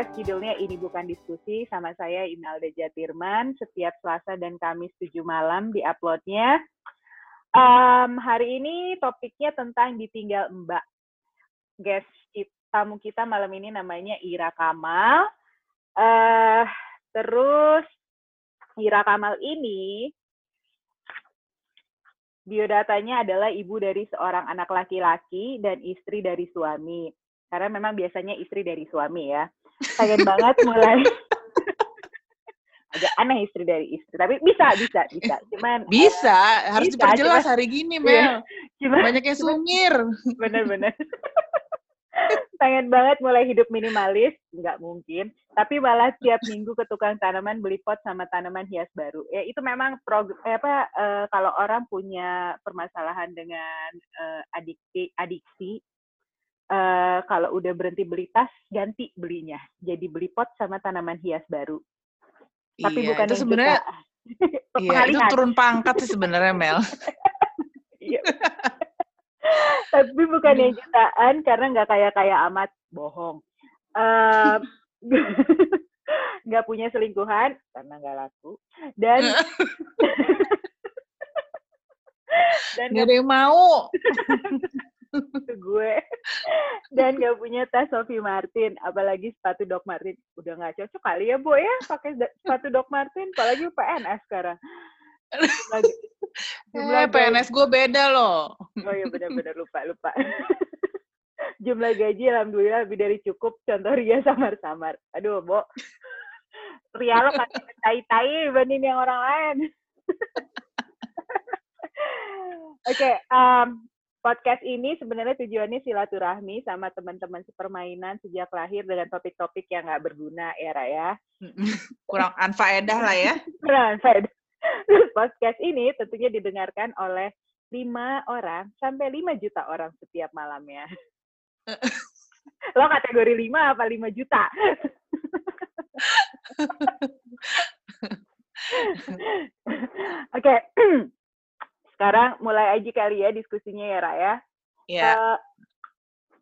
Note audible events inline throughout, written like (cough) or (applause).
podcast judulnya Ini Bukan Diskusi sama saya Inalda Jatirman setiap Selasa dan Kamis 7 malam di uploadnya. Um, hari ini topiknya tentang ditinggal Mbak. Guest tamu kita malam ini namanya Ira Kamal. Uh, terus Ira Kamal ini biodatanya adalah ibu dari seorang anak laki-laki dan istri dari suami. Karena memang biasanya istri dari suami ya. Pengen banget (laughs) mulai. Agak aneh istri dari istri tapi bisa bisa bisa. Cuman bisa uh, harus bisa, diperjelas cuman, hari gini iya, Mel. iya, cuman, banyak yang sungir. Bener-bener (laughs) pengen banget mulai hidup minimalis. Nggak mungkin. Tapi malah tiap minggu ke tukang tanaman beli pot sama tanaman hias baru. Ya itu memang prog eh, apa uh, kalau orang punya permasalahan dengan uh, adiksi adiksi uh, kalau udah berhenti beli tas ganti belinya. Jadi beli pot sama tanaman hias baru. Tapi iya, bukan itu sebenarnya (laughs) iya itu turun pangkat sih sebenarnya Mel. (laughs) Iya. Tapi bukan yang jutaan karena nggak kaya kaya amat bohong. Uh, (laughs) nggak punya selingkuhan karena nggak laku. Dan dan nggak ada yang mau. Gue. Dan gak punya tas Sophie Martin apalagi sepatu Doc Martin. Udah nggak cocok kali ya bu ya pakai sepatu Doc Martin apalagi PNS sekarang (laughs) lagi, eh, PNS gue beda loh. Oh iya benar-benar lupa lupa. (laughs) Jumlah gaji alhamdulillah lebih dari cukup. Contoh Ria samar-samar aduh bo. (laughs) Ria lo kasih tai-tai dibanding yang orang lain. (laughs) Oke, okay, um, podcast ini sebenarnya tujuannya silaturahmi sama teman-teman sepermainan sejak lahir dengan topik-topik yang nggak berguna ya Raya. Kurang anfaedah lah ya. Kurang anfaedah. (laughs) podcast ini tentunya didengarkan oleh lima orang sampai lima juta orang setiap malamnya. (laughs) Lo kategori lima apa lima juta? (laughs) Oke, okay. (clears throat) Sekarang mulai aja kali ya diskusinya ya, Ra ya. Iya. Uh,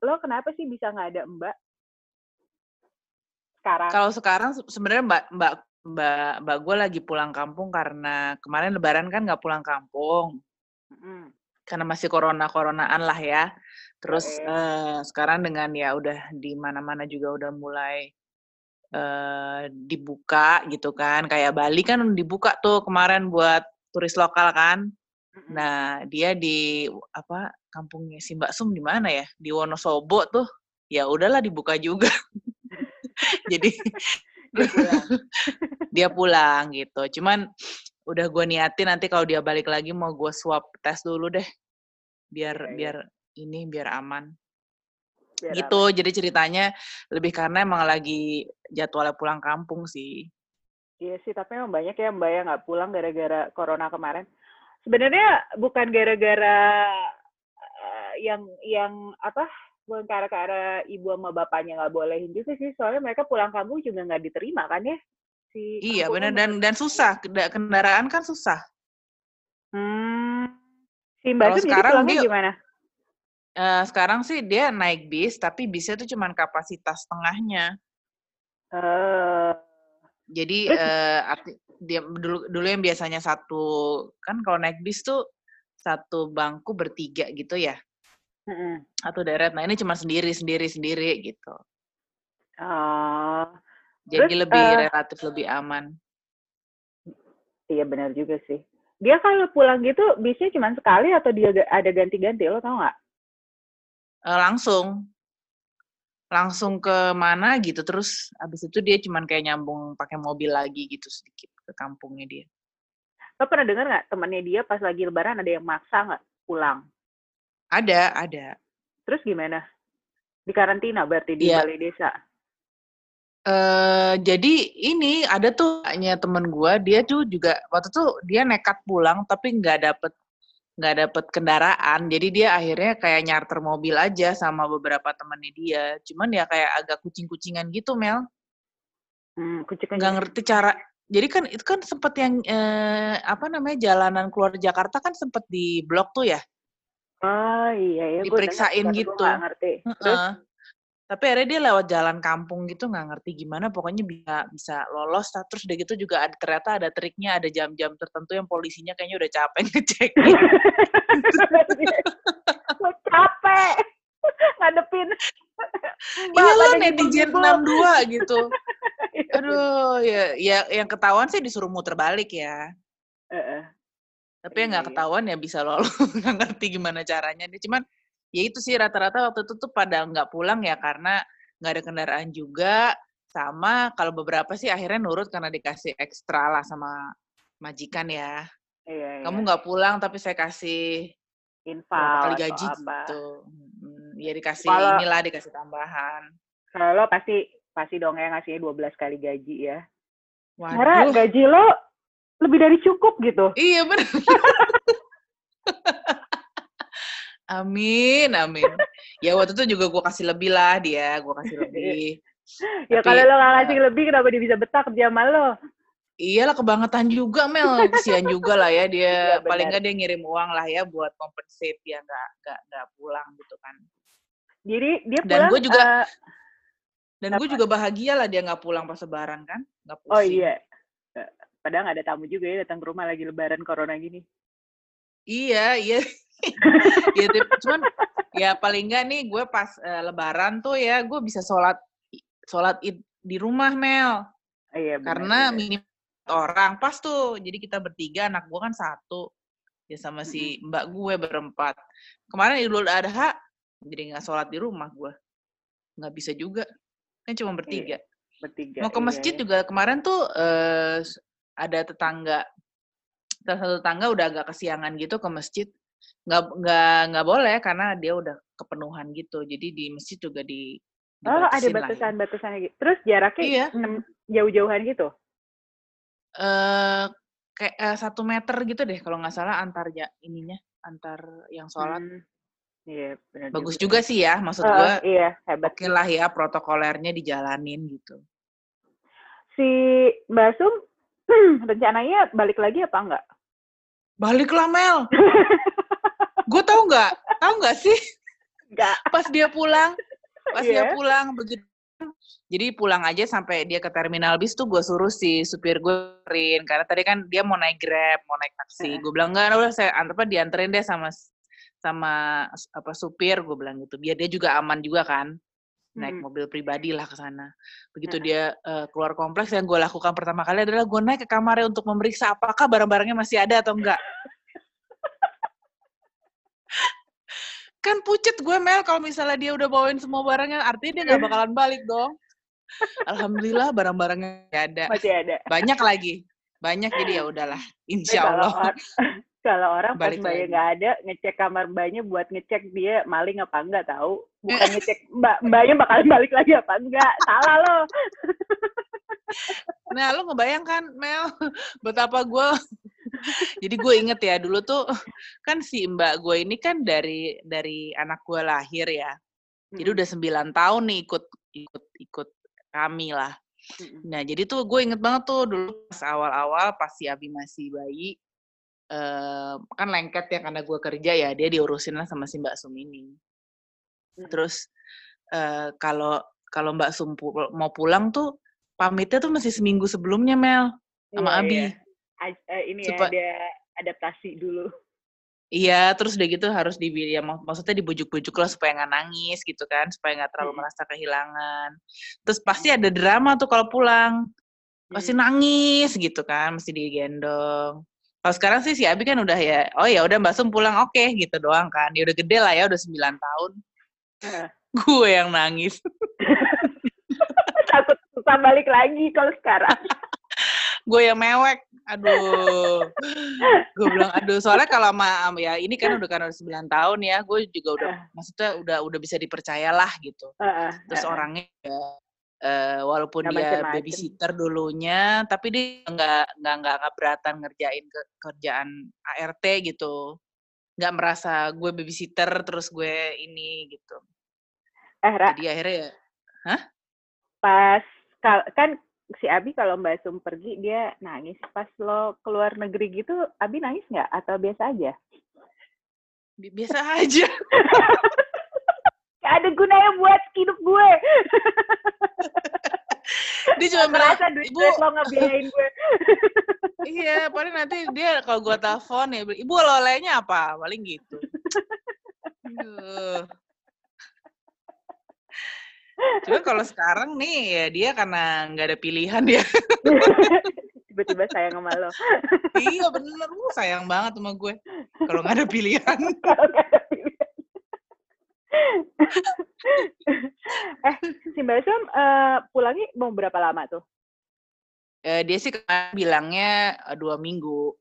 lo kenapa sih bisa nggak ada Mbak? Sekarang. Kalau sekarang sebenarnya Mbak Mbak Mbak Mbak gue lagi pulang kampung karena kemarin Lebaran kan nggak pulang kampung. Mm. Karena masih corona coronaan lah ya. Terus okay. uh, sekarang dengan ya udah di mana-mana juga udah mulai uh, dibuka gitu kan. Kayak Bali kan dibuka tuh kemarin buat turis lokal kan. Nah, dia di apa kampungnya si Mbak Sum di mana ya? Di Wonosobo tuh. Ya udahlah dibuka juga. (laughs) Jadi dia pulang. dia pulang gitu. Cuman udah gue niatin nanti kalau dia balik lagi mau gue swab tes dulu deh. Biar ya, biar ini biar aman. Biar gitu. Aman. Jadi ceritanya lebih karena emang lagi jadwalnya pulang kampung sih. Iya sih, tapi emang banyak ya Mbak yang nggak pulang gara-gara corona kemarin sebenarnya bukan gara-gara uh, yang yang apa bukan karena ibu sama bapaknya nggak bolehin juga sih soalnya mereka pulang kampung juga nggak diterima kan ya si iya benar dan dan susah kendaraan kan susah. Hmm si mbak tuh sekarang dia gimana? Uh, sekarang sih dia naik bis tapi bisnya tuh cuma kapasitas tengahnya uh, jadi uh, arti, dia dulu dulu yang biasanya satu kan kalau naik bis tuh satu bangku bertiga gitu ya satu deret nah ini cuma sendiri sendiri sendiri gitu. Uh, jadi terus, lebih uh, relatif lebih aman. Iya benar juga sih. Dia kalau pulang gitu bisnya cuma sekali atau dia ada ganti-ganti? Lo tau nggak uh, langsung. Langsung ke mana gitu terus abis itu dia cuman kayak nyambung pakai mobil lagi gitu sedikit ke kampungnya dia. Lo pernah dengar nggak temannya dia pas lagi lebaran ada yang maksa nggak pulang? Ada, ada. Terus gimana? Di karantina berarti di yeah. balai desa? Uh, jadi ini ada tuh hanya temen gue dia tuh juga waktu tuh dia nekat pulang tapi nggak dapet nggak dapet kendaraan jadi dia akhirnya kayak nyarter mobil aja sama beberapa temannya dia cuman ya kayak agak kucing-kucingan gitu Mel hmm, kucing nggak ngerti cara jadi kan itu kan sempet yang eh, apa namanya jalanan keluar Jakarta kan sempet di blok tuh ya oh iya ya diperiksain gitu. ngerti. Terus? tapi akhirnya dia lewat jalan kampung gitu nggak ngerti gimana pokoknya bisa bisa lolos terus udah gitu juga ada ternyata ada triknya ada jam-jam tertentu yang polisinya kayaknya udah capek (laughs) ngecek (laughs) capek (laughs) ngadepin. Iya lo netizen 62 gitu. Aduh ya ya yang ketahuan sih disuruh muter balik ya. Uh -uh. Tapi yang nggak iya, iya. ketahuan ya bisa lolos (laughs) nggak ngerti gimana caranya dia cuman ya itu sih rata-rata waktu itu tuh pada nggak pulang ya karena nggak ada kendaraan juga sama kalau beberapa sih akhirnya nurut karena dikasih ekstra lah sama majikan ya. Iya, Kamu iya. nggak iya. pulang tapi saya kasih infal kali gaji gitu. Ya dikasih kalau, inilah dikasih tambahan. Kalau pasti pasti dong ya ngasihnya 12 kali gaji ya. Waduh. Karena gaji lo lebih dari cukup gitu. Iya benar. (laughs) Amin, amin. ya waktu itu juga gue kasih lebih lah dia, gue kasih lebih. (laughs) ya kalau lo gak kasih lebih, kenapa dia bisa betah kerja sama lo? Iyalah kebangetan juga Mel, kesian juga lah ya dia. (laughs) ya, paling nggak dia ngirim uang lah ya buat compensate dia nggak nggak nggak pulang gitu kan. Jadi dia pulang. Dan gue juga uh, dan gue juga bahagia lah dia nggak pulang pas lebaran kan, nggak oh, pusing. Oh iya. Padahal nggak ada tamu juga ya datang ke rumah lagi lebaran corona gini. Iya, iya (laughs) ya, cuman ya paling enggak nih gue pas uh, lebaran tuh ya gue bisa sholat sholat id di rumah Mel. Iya, bener, Karena minim orang pas tuh. Jadi kita bertiga, anak gue kan satu. Ya sama si mbak gue berempat. Kemarin Idul Adha, jadi nggak sholat di rumah gue. Nggak bisa juga. Kan cuma bertiga. Iya, bertiga. Mau ke iya, masjid iya, juga kemarin tuh uh, ada tetangga salah satu tetangga udah agak kesiangan gitu ke masjid nggak nggak nggak boleh karena dia udah kepenuhan gitu jadi di masjid juga di oh ada batasan-batasan gitu terus jaraknya iya. jauh-jauhan gitu eh uh, kayak uh, satu meter gitu deh kalau nggak salah antar ya ininya antar yang sholat hmm. Iya, benar Bagus juga. juga sih ya, maksud uh, gue. Iya, hebat. Oke lah ya, protokolernya dijalanin gitu. Si Mbak Sum, (clears throat) rencananya balik lagi apa enggak? Balik lah Mel. (laughs) gue tau nggak? Tau nggak sih? Nggak. (laughs) Pas dia pulang pas yeah. dia iya. pulang begitu. Jadi pulang aja sampai dia ke terminal bis tuh gue suruh si supir gue rin karena tadi kan dia mau naik grab mau naik taksi. Gue bilang enggak udah saya apa dianterin deh sama sama apa supir. Gue bilang gitu. Biar dia juga aman juga kan naik hmm. mobil pribadi lah ke sana. Begitu dia uh, keluar kompleks, yang gue lakukan pertama kali adalah gue naik ke kamarnya untuk memeriksa apakah barang-barangnya masih ada atau enggak. (laughs) kan pucet gue Mel kalau misalnya dia udah bawain semua barangnya artinya dia nggak bakalan balik dong. Alhamdulillah barang-barangnya ada. Masih ada. Banyak lagi. Banyak jadi ya (laughs) udahlah insya Allah kalau, or kalau orang balik pas mbaknya nggak ada ngecek kamar mbaknya buat ngecek dia maling apa enggak tahu? Bukan (laughs) ngecek mbak mbaknya bakalan balik lagi apa enggak salah lo. (laughs) Nah lo ngebayangkan Mel (laughs) betapa gue jadi gue inget ya dulu tuh kan si mbak gue ini kan dari dari anak gue lahir ya. Jadi udah sembilan tahun nih ikut ikut ikut kami lah. Nah jadi tuh gue inget banget tuh dulu pas awal-awal pas si Abi masih bayi, uh, kan lengket ya karena gue kerja ya dia diurusin lah sama si Mbak Sum ini. Terus uh, kalau kalau Mbak Sum mau pulang tuh pamitnya tuh masih seminggu sebelumnya Mel sama iya, Abi. Iya uh, ini ya ada adaptasi dulu. Iya, terus udah gitu harus di ya mak maksudnya dibujuk-bujuk lah supaya nggak nangis gitu kan, supaya nggak terlalu hmm. merasa kehilangan. Terus pasti ada drama tuh kalau pulang, pasti hmm. nangis gitu kan, mesti digendong. Kalau sekarang sih si Abi kan udah ya, oh ya udah Mbak Sum pulang oke okay, gitu doang kan. Dia udah gede lah ya, udah 9 tahun. Uh. (laughs) Gue yang nangis. Takut susah balik lagi kalau sekarang. (laughs) gue yang mewek aduh gue bilang aduh soalnya kalau sama ya ini kan udah kan udah sembilan tahun ya gue juga udah uh. maksudnya udah udah bisa dipercayalah gitu uh, uh, terus orangnya ya, uh, walaupun gak dia macem-macem. babysitter dulunya tapi dia nggak nggak nggak keberatan ngerjain ke, kerjaan ART gitu nggak merasa gue babysitter terus gue ini gitu. Eh, Ra. Jadi akhirnya ya, hah? Pas kan si Abi kalau Mbak Sum pergi dia nangis. Pas lo keluar negeri gitu, Abi nangis nggak atau biasa aja? Biasa aja. (laughs) Gak ada gunanya buat hidup gue. (laughs) dia cuma merasa duit ibu lo ngebiayain gue. (laughs) iya, paling nanti dia kalau gue telepon ya, ibu oleh-olehnya apa? Paling gitu. Cuma kalau sekarang nih ya dia karena nggak ada pilihan dia. (laughs) Tiba-tiba sayang sama lo. iya bener, lu sayang banget sama gue. Kalau nggak ada pilihan. (laughs) eh, si Mbak Syam uh, pulangnya mau berapa lama tuh? Uh, dia sih bilangnya uh, dua minggu.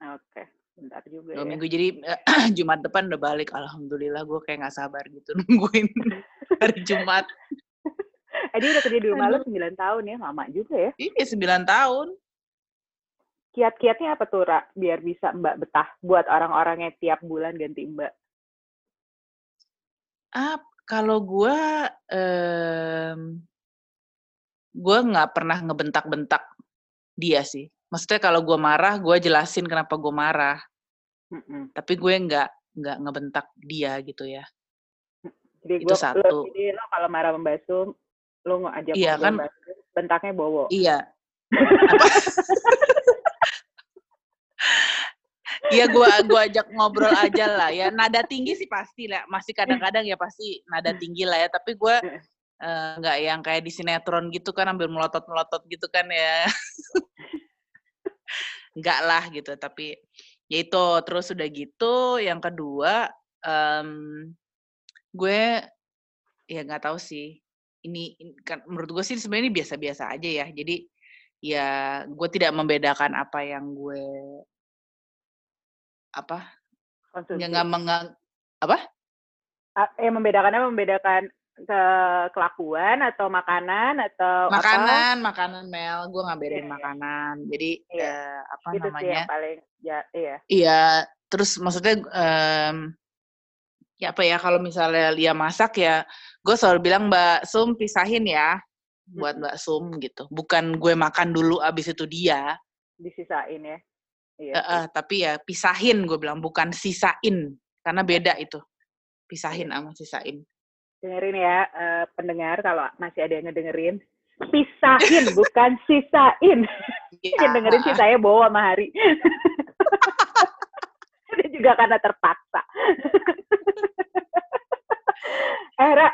Oke. Okay bentar juga dua ya. minggu jadi uh, (clears throat) Jumat depan udah balik alhamdulillah gue kayak nggak sabar gitu nungguin (laughs) hari Jumat eh dia udah kerja di rumah lo sembilan tahun ya lama juga ya iya sembilan tahun kiat-kiatnya apa tuh Ra? biar bisa Mbak betah buat orang-orang yang tiap bulan ganti Mbak ah kalau gue um, gue nggak pernah ngebentak-bentak dia sih. Maksudnya kalau gue marah gue jelasin kenapa gue marah. Mm-hmm. tapi gue nggak nggak ngebentak dia gitu ya. Jadi itu gua, satu. lo, jadi lo kalau marah membasuh lo nggak ajak iya, kan, bentaknya bowo. Iya (laughs) (laughs) Iya, gue gua ajak ngobrol aja lah ya. Nada tinggi sih pasti lah. Masih kadang-kadang ya pasti nada tinggi lah ya. Tapi gue nggak uh, yang kayak di sinetron gitu kan ambil melotot-melotot gitu kan ya (laughs) enggak lah gitu tapi ya itu terus udah gitu yang kedua um, gue ya nggak tahu sih ini, ini kan menurut gue sih sebenarnya ini biasa-biasa aja ya jadi ya gue tidak membedakan apa yang gue apa yang nggak mengang apa? Yang membedakannya membedakan ke kelakuan atau makanan atau makanan apa? makanan Mel. Gue nggak bedain yeah. makanan. Jadi yeah. uh, apa itu namanya? sih yang paling ya iya. Iya. Terus maksudnya um, ya apa ya kalau misalnya dia masak ya gue selalu bilang Mbak Sum pisahin ya buat Mbak Sum gitu. Bukan gue makan dulu abis itu dia. Disisain ya iya uh, uh, tapi ya pisahin gue bilang bukan sisain karena beda itu. Pisahin iya. sama sisain. Dengerin ya uh, pendengar kalau masih ada yang ngedengerin. Pisahin bukan sisain. Ya. yang dengerin sih saya bawa sama hari. (laughs) Ini juga karena terpaksa. Eh Ra,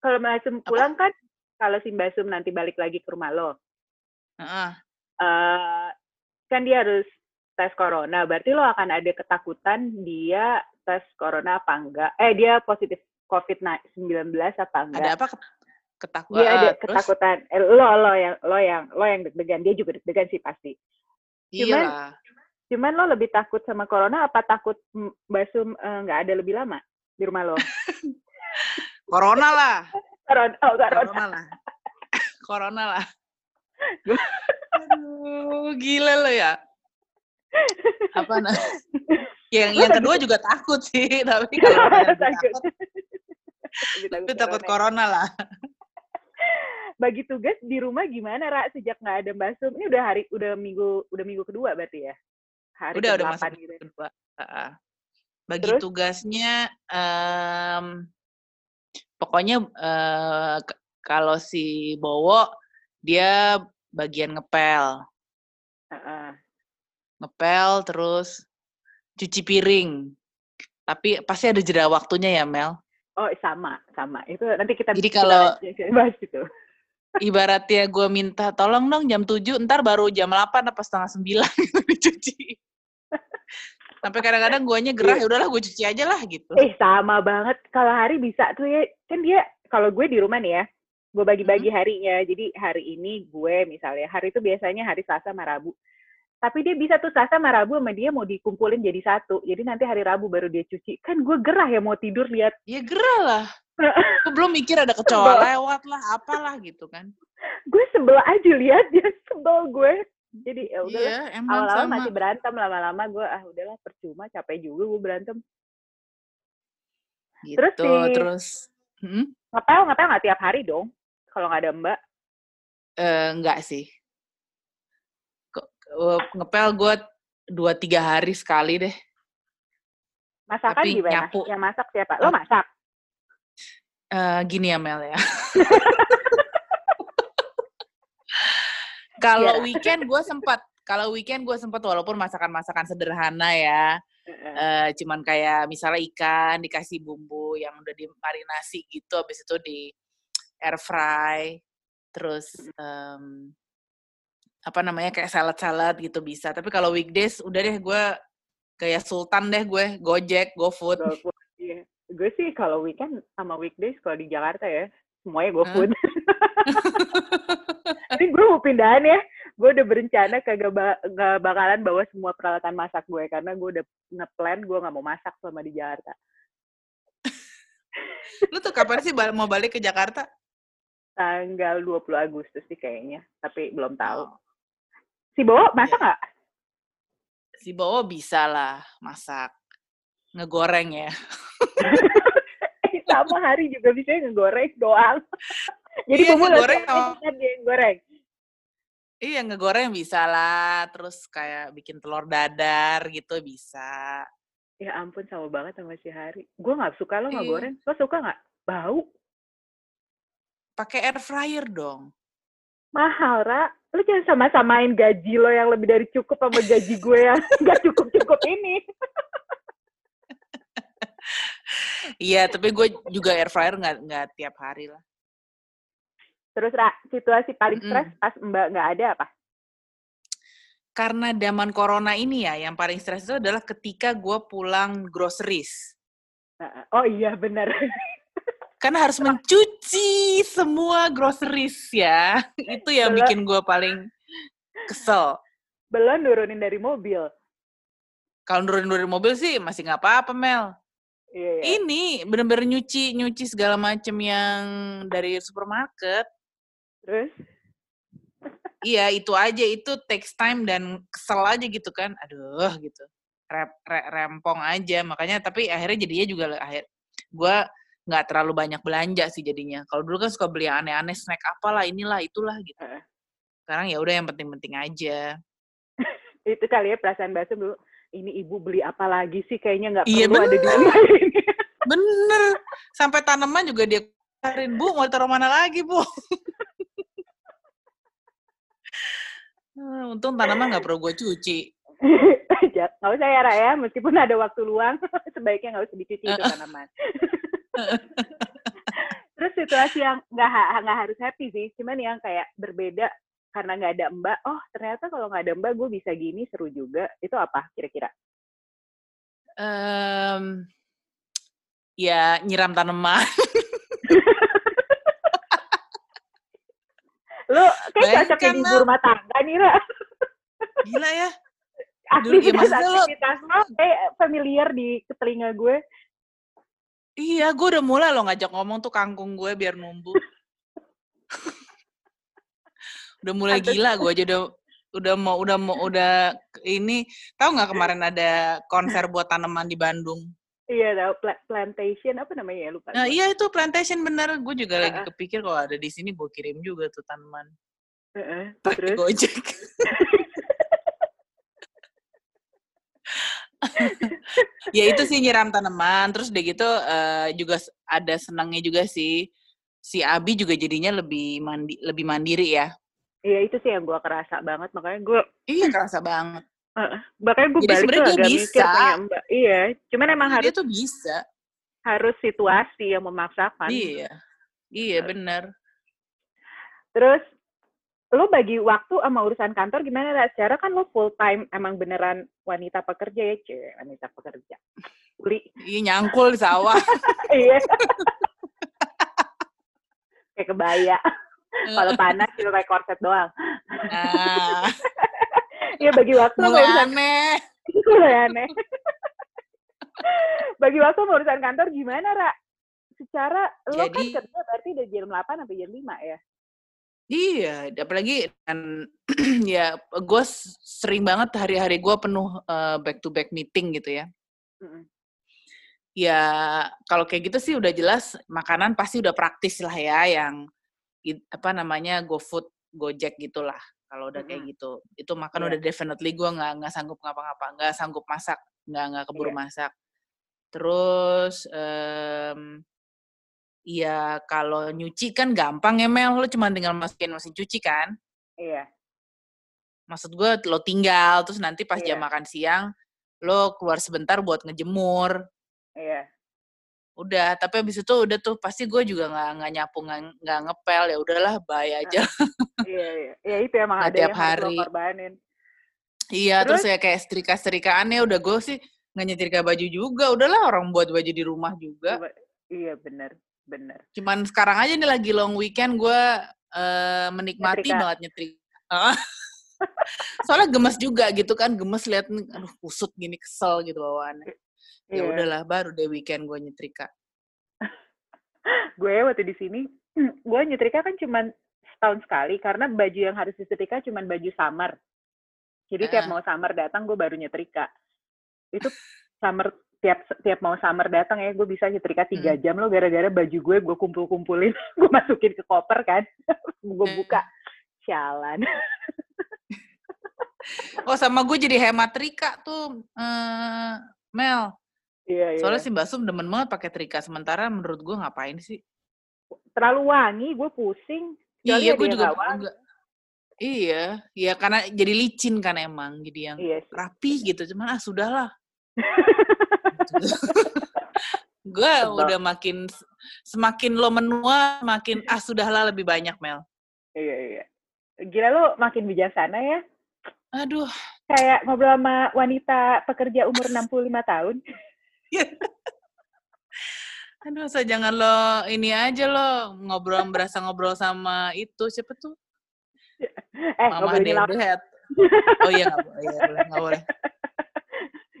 kalau Mbak pulang kan kalau si Mbak Sum nanti balik lagi ke rumah lo. Uh. Uh, kan dia harus tes corona berarti lo akan ada ketakutan dia tes corona apa enggak? Eh dia positif COVID-19 apa enggak? Ada apa ketakutan? Dia ada ketakutan. Eh, lo lo yang lo yang lo yang deg-degan dia juga deg-degan sih pasti. Cuman Iyalah. cuman lo lebih takut sama corona apa takut basum nggak uh, ada lebih lama di rumah lo? (laughs) corona lah. (laughs) Corona, oh, corona. corona lah. (laughs) corona lah. Aduh, gila lo ya. Apa nah? (laughs) yang yang kedua juga takut sih (laughs) tapi kalau (laughs) takut tapi takut corona lah bagi tugas di rumah gimana Ra sejak nggak ada Mbak Sum ini udah hari udah minggu udah minggu kedua berarti ya hari udah udah masuk gitu. Ya? kedua uh, bagi Terus? tugasnya um, pokoknya uh, kalau si Bowo dia bagian ngepel uh -uh. ngepel terus cuci piring. Tapi pasti ada jeda waktunya ya, Mel? Oh, sama, sama. Itu nanti kita Jadi kalau bahas itu. (laughs) Ibaratnya gue minta tolong dong jam 7, ntar baru jam 8 apa setengah 9 (laughs) dicuci. Sampai kadang-kadang guanya gerah, ya udahlah gue cuci aja lah gitu. Eh, sama banget. Kalau hari bisa tuh ya, kan dia, kalau gue di rumah nih ya, gue bagi-bagi hmm. harinya. Jadi hari ini gue misalnya, hari itu biasanya hari Selasa sama Rabu tapi dia bisa tuh Selasa sama Rabu sama dia mau dikumpulin jadi satu. Jadi nanti hari Rabu baru dia cuci. Kan gue gerah ya mau tidur lihat. Ya gerah lah. (laughs) gue belum mikir ada kecoa lewat lah, apalah gitu kan. gue sebel aja lihat dia sebel gue. Jadi ya udah Iya, emang awal-awal masih berantem, lama-lama gue ah udahlah percuma, capek juga gue berantem. Gitu, Terus si terus mhm? ngepel ngepel nggak tiap hari dong? Kalau nggak ada Mbak? Eee, enggak sih. Eee, ngepel gue 2, 3 hari sekali deh. Masakan Tapi gimana? nyapu. Yang masak siapa? Lo Mmm. masak? Eee, gini ya, Mel, ya. (laughs) Kalau Iya. weekend gue sempat kalau weekend gue sempat walaupun masakan-masakan sederhana ya, eee, cuman kayak misalnya ikan dikasih bumbu yang udah dimarinasi gitu, habis itu di air fry, terus, mmm, apa namanya, kayak salad-salad gitu bisa. Tapi kalau weekdays udah deh gue kayak sultan deh gue, Gojek, GoFood. GoFood, iya. Gue sih kalau weekend sama weekdays kalau di Jakarta ya, semuanya. GoFood. Ini (laughs) gue mau pindahan ya. Gue udah berencana kagak ba nggak bakalan bawa semua peralatan masak gue karena gue udah nge-plan gue nggak mau masak selama di Jakarta. Lu tuh kapan sih mau balik ke Jakarta? Tanggal 20 Agustus sih kayaknya, tapi belum tahu. Oh. Si Bowo Iya. masak nggak? Si Bowo bisa lah masak. Ngegoreng ya. (laughs) Sama hari juga bisa ngegoreng doang. (laughs) Jadi Iya, bumbu ngegoreng sama kan dia yang goreng. Iya, ngegoreng bisa lah, terus kayak bikin telur dadar gitu bisa. Ya ampun sama banget sama si Hari. Gue nggak suka lo nggak Iya. goreng. Lo suka nggak? Bau. Pakai air fryer dong. Mahal, Ra. Lu jangan sama-samain gaji lo yang lebih dari cukup sama gaji gue yang (laughs) nggak cukup-cukup ini. Iya, tapi gue juga air fryer nggak nggak tiap hari lah. Terus, Ra, situasi paling stres pas Mbak nggak ada apa? Karena zaman corona ini ya, yang paling stres itu adalah ketika gue pulang groceries. Oh iya, benar. (laughs) Karena harus mencuci semua groceries ya. (laughs) Itu yang Belum bikin gue paling kesel. belum nurunin dari mobil. Kalau nurunin dari mobil sih masih nggak apa-apa, Mel. Iya, iya. Ini bener-bener nyuci nyuci segala macem yang dari supermarket. Terus? Iya, itu aja itu takes time dan kesel aja gitu kan. Aduh, gitu. Rep, re- rempong aja. Makanya tapi akhirnya jadinya juga akhir gua nggak terlalu banyak belanja sih jadinya. Kalau dulu kan suka beli aneh-aneh snack apalah inilah itulah gitu. Sekarang ya udah yang penting-penting aja. (laughs) Itu kali ya perasaan Basem dulu. Ini ibu beli apa lagi sih? Kayaknya nggak Iya, perlu ada di bener. rumah ini. (laughs) Bener. Sampai tanaman juga dia keluarin, Bu, mau taruh mana lagi, Bu? Eh, (laughs) Untung tanaman nggak perlu gue cuci. Nggak usah ya, Ra, ya. Meskipun ada waktu luang, sebaiknya nggak usah dicuci itu tanaman. Terus situasi yang nggak nggak harus happy sih, cuman yang kayak berbeda karena nggak ada Mbak. Oh ternyata kalau nggak ada Mbak gue bisa gini seru juga. Itu apa kira-kira? Em, ya nyiram tanaman. (laughs) Lu kayak cocok jadi ibu rumah tangga nih, Ra. Gila ya. (laughs) Dulu ya Aktivitas-aktivitas lo kayak familiar di telinga gue. Iya gue udah mulai lo ngajak ngomong tuh kangkung gue biar numbuh. udah mulai gila gue aja udah udah mau udah mau udah ini tahu nggak kemarin ada konser buat tanaman di Bandung. Iya tau, pla- plantation apa namanya ya lupa. Nah iya itu plantation bener, gue juga lagi Heeh. kepikir kalau ada di sini gue kirim juga tuh tanaman. Heeh, Pakai Terus gojek. (laughs) (laughs) ya itu sih nyiram tanaman, terus udah gitu eh, juga ada senangnya juga sih. Si Abi juga jadinya lebih mandi lebih mandiri ya. Iya itu sih yang gue kerasa banget makanya gue Iya kerasa banget. bahkan gue Jadi balik tuh agak mikir bisa. punya mbak iya cuman emang Dia harus tuh bisa. harus situasi yang memaksakan Iya. Iya bener. terus lo bagi waktu sama urusan kantor gimana lah secara kan lo full time emang beneran wanita pekerja ya cewek wanita pekerja. Uli. Iya nyangkul di sawah. (laughs) iya. Kayak kebaya. Kalau panas cuma pakai korset doang. Nah, iya bagi waktu sama mulai urusan aneh. (laughs) mulai aneh. Bagi waktu sama urusan kantor gimana Ra? secara lo kan Jadi- kerja berarti dari jam 8 sampai jam 5 ya Iya, apalagi dan (clears throat) ya gue sering banget hari-hari gue penuh uh, back to back meeting gitu ya. Mm-hmm. Ya kalau kayak gitu sih udah jelas makanan pasti udah praktis lah ya yang apa namanya GoFood, Gojek gitulah. Kalau udah kayak gitu, itu makan yeah. udah definitely gue nggak nggak sanggup ngapa-ngapa, nggak sanggup masak, nggak nggak keburu yeah. masak. Terus um, Iya, kalau nyuci kan gampang ya Mel, lo cuma tinggal masukin mesin cuci kan? Iya. Maksud gue lo tinggal, terus nanti pas iya. jam makan siang, lo keluar sebentar buat ngejemur. Iya. Udah, tapi abis itu udah tuh pasti gue juga nggak nggak nyapu nggak ngepel ya udahlah bay aja. iya iya, ya itu emang ada tiap yang hari. korbanin. Iya, terus, terus ya kayak setrika-setrikaannya udah gue sih nggak nyetrika baju juga, udahlah orang buat baju di rumah juga. Iya bener bener. Cuman sekarang aja nih lagi long weekend gue uh, menikmati Nyetrika. banget nyetrika. (laughs) Soalnya gemes juga gitu kan, gemes liat aduh kusut gini kesel gitu bawaannya. Ya yeah. udahlah, baru deh weekend gue nyetrika. gue waktu di sini, (clears throat) gue nyetrika kan cuman setahun sekali karena baju yang harus disetrika cuman baju summer. Jadi uh. tiap mau summer datang gue baru nyetrika. Itu summer tiap tiap mau summer datang ya gue bisa nyetrika tiga hmm. jam lo gara-gara baju gue gue kumpul-kumpulin (laughs) gue masukin ke koper kan (laughs) gue hmm. buka jalan (laughs) oh sama gue jadi hemat trika tuh uh, Mel iya, soalnya iya. si Basum demen banget pakai trika sementara menurut gue ngapain sih terlalu wangi gue pusing iya gue juga. Iya, iya karena jadi licin kan emang, jadi yang iya rapi gitu. Cuman ah sudahlah. (laughs) gue udah makin semakin lo menua makin ah sudahlah lebih banyak Mel. Iya iya. Gila lo makin bijaksana ya. Aduh. Kayak ngobrol sama wanita pekerja umur 65 tahun. (laughs) Aduh, saya jangan lo ini aja lo ngobrol berasa ngobrol sama itu siapa tuh? Eh, Mama Deadhead. Oh iya, nggak boleh, iya, nggak boleh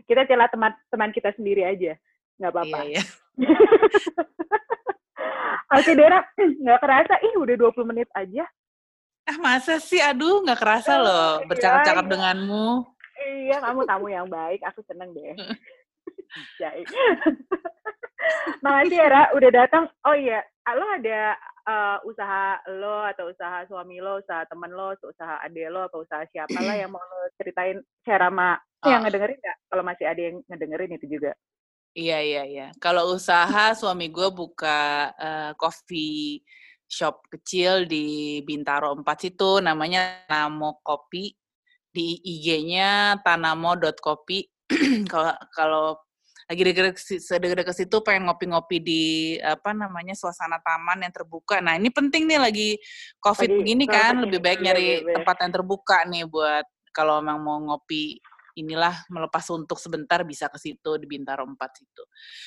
kita celah teman teman kita sendiri aja nggak apa-apa iya, iya. (laughs) Oke Dera, (clears throat) nggak kerasa, ih udah 20 menit aja. Ah masa sih, aduh nggak kerasa oh, loh iya, bercakap-cakap iya, denganmu. Iya, kamu tamu yang baik, aku seneng deh. (laughs) (laughs) Makasih ya, udah datang. Oh iya, lo ada uh, usaha lo atau usaha suami lo, usaha temen lo, usaha ade lo, atau usaha siapa lah yang (clears throat) mau lo ceritain share sama oh. yang ngedengerin nggak? Kalau masih ada yang ngedengerin itu juga. Iya iya iya. Kalau usaha suami gue buka uh, coffee shop kecil di Bintaro 4 situ namanya Namo Kopi di IG-nya tanamo.kopi. (clears throat) Kalau kalau lagi deket-deket situ pengen ngopi-ngopi di apa namanya suasana taman yang terbuka. Nah ini penting nih lagi covid lagi, begini kan, lebih baik nyari iya, tempat yang terbuka nih buat kalau memang mau ngopi inilah melepas untuk sebentar bisa ke situ di Bintaro 4 situ.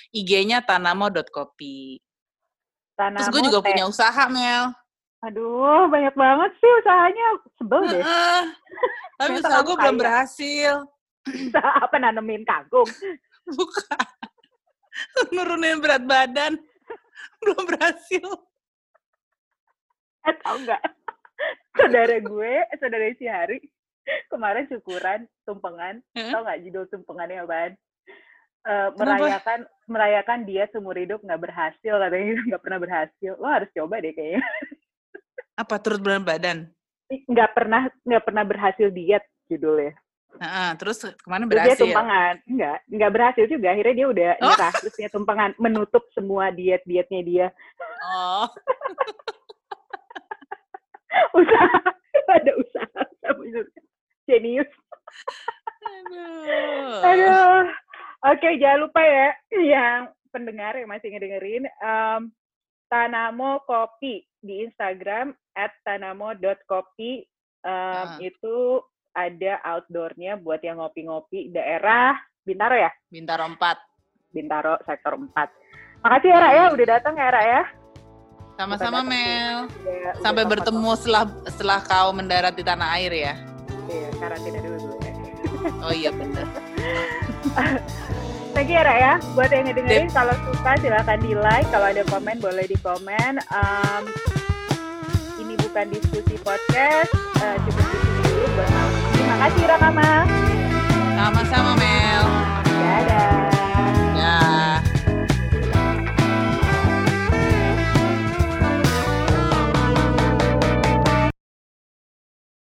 IG-nya tanamo.kopi. Tanamo Terus gue juga punya usaha, Mel. Aduh, banyak banget sih usahanya. Sebel deh. Tapi usaha gue belum berhasil. Usaha apa nanemin kangkung? (laughs) Bukan. Nurunin berat badan. (laughs) Belum berhasil. Eh, tau nggak? (laughs) Saudara gue, saudara si Hari, kemarin syukuran, tumpengan. Hmm? Tau nggak judul tumpengannya apaan? Uh, merayakan merayakan dia seumur hidup nggak berhasil katanya nggak pernah berhasil lo harus coba deh kayaknya apa turut berat badan nggak pernah nggak pernah berhasil diet judulnya Nah, terus ke mana berhasil? Terus dia tumpangan. Enggak, enggak berhasil juga. Akhirnya dia udah oh. nyerah. Terus dia tumpangan menutup semua diet-dietnya dia. Oh. (laughs) usaha. Ada usaha. Genius. Aduh. Aduh. Oke, jangan lupa ya yang pendengar yang masih ngedengerin. Um, Tanamo Kopi di Instagram at tanamo.kopi um, uh. itu ada outdoornya buat yang ngopi-ngopi daerah Bintaro ya? Bintaro 4. Bintaro sektor 4. Makasih ya Ra ya, udah datang ya Ra ya. Sama-sama Mel. Ya, Sampai bertemu setelah setelah kau mendarat di tanah air ya. Iya, karantina dulu ya. (laughs) Oh iya benar. (laughs) Thank you ya Ra ya. Buat yang ngedengerin, kalau suka silahkan di like. Kalau ada komen boleh di komen. Um, bukan diskusi podcast uh, cukup di sini dulu ini. Kasih Rakama. Sama-sama Mel. Dadah.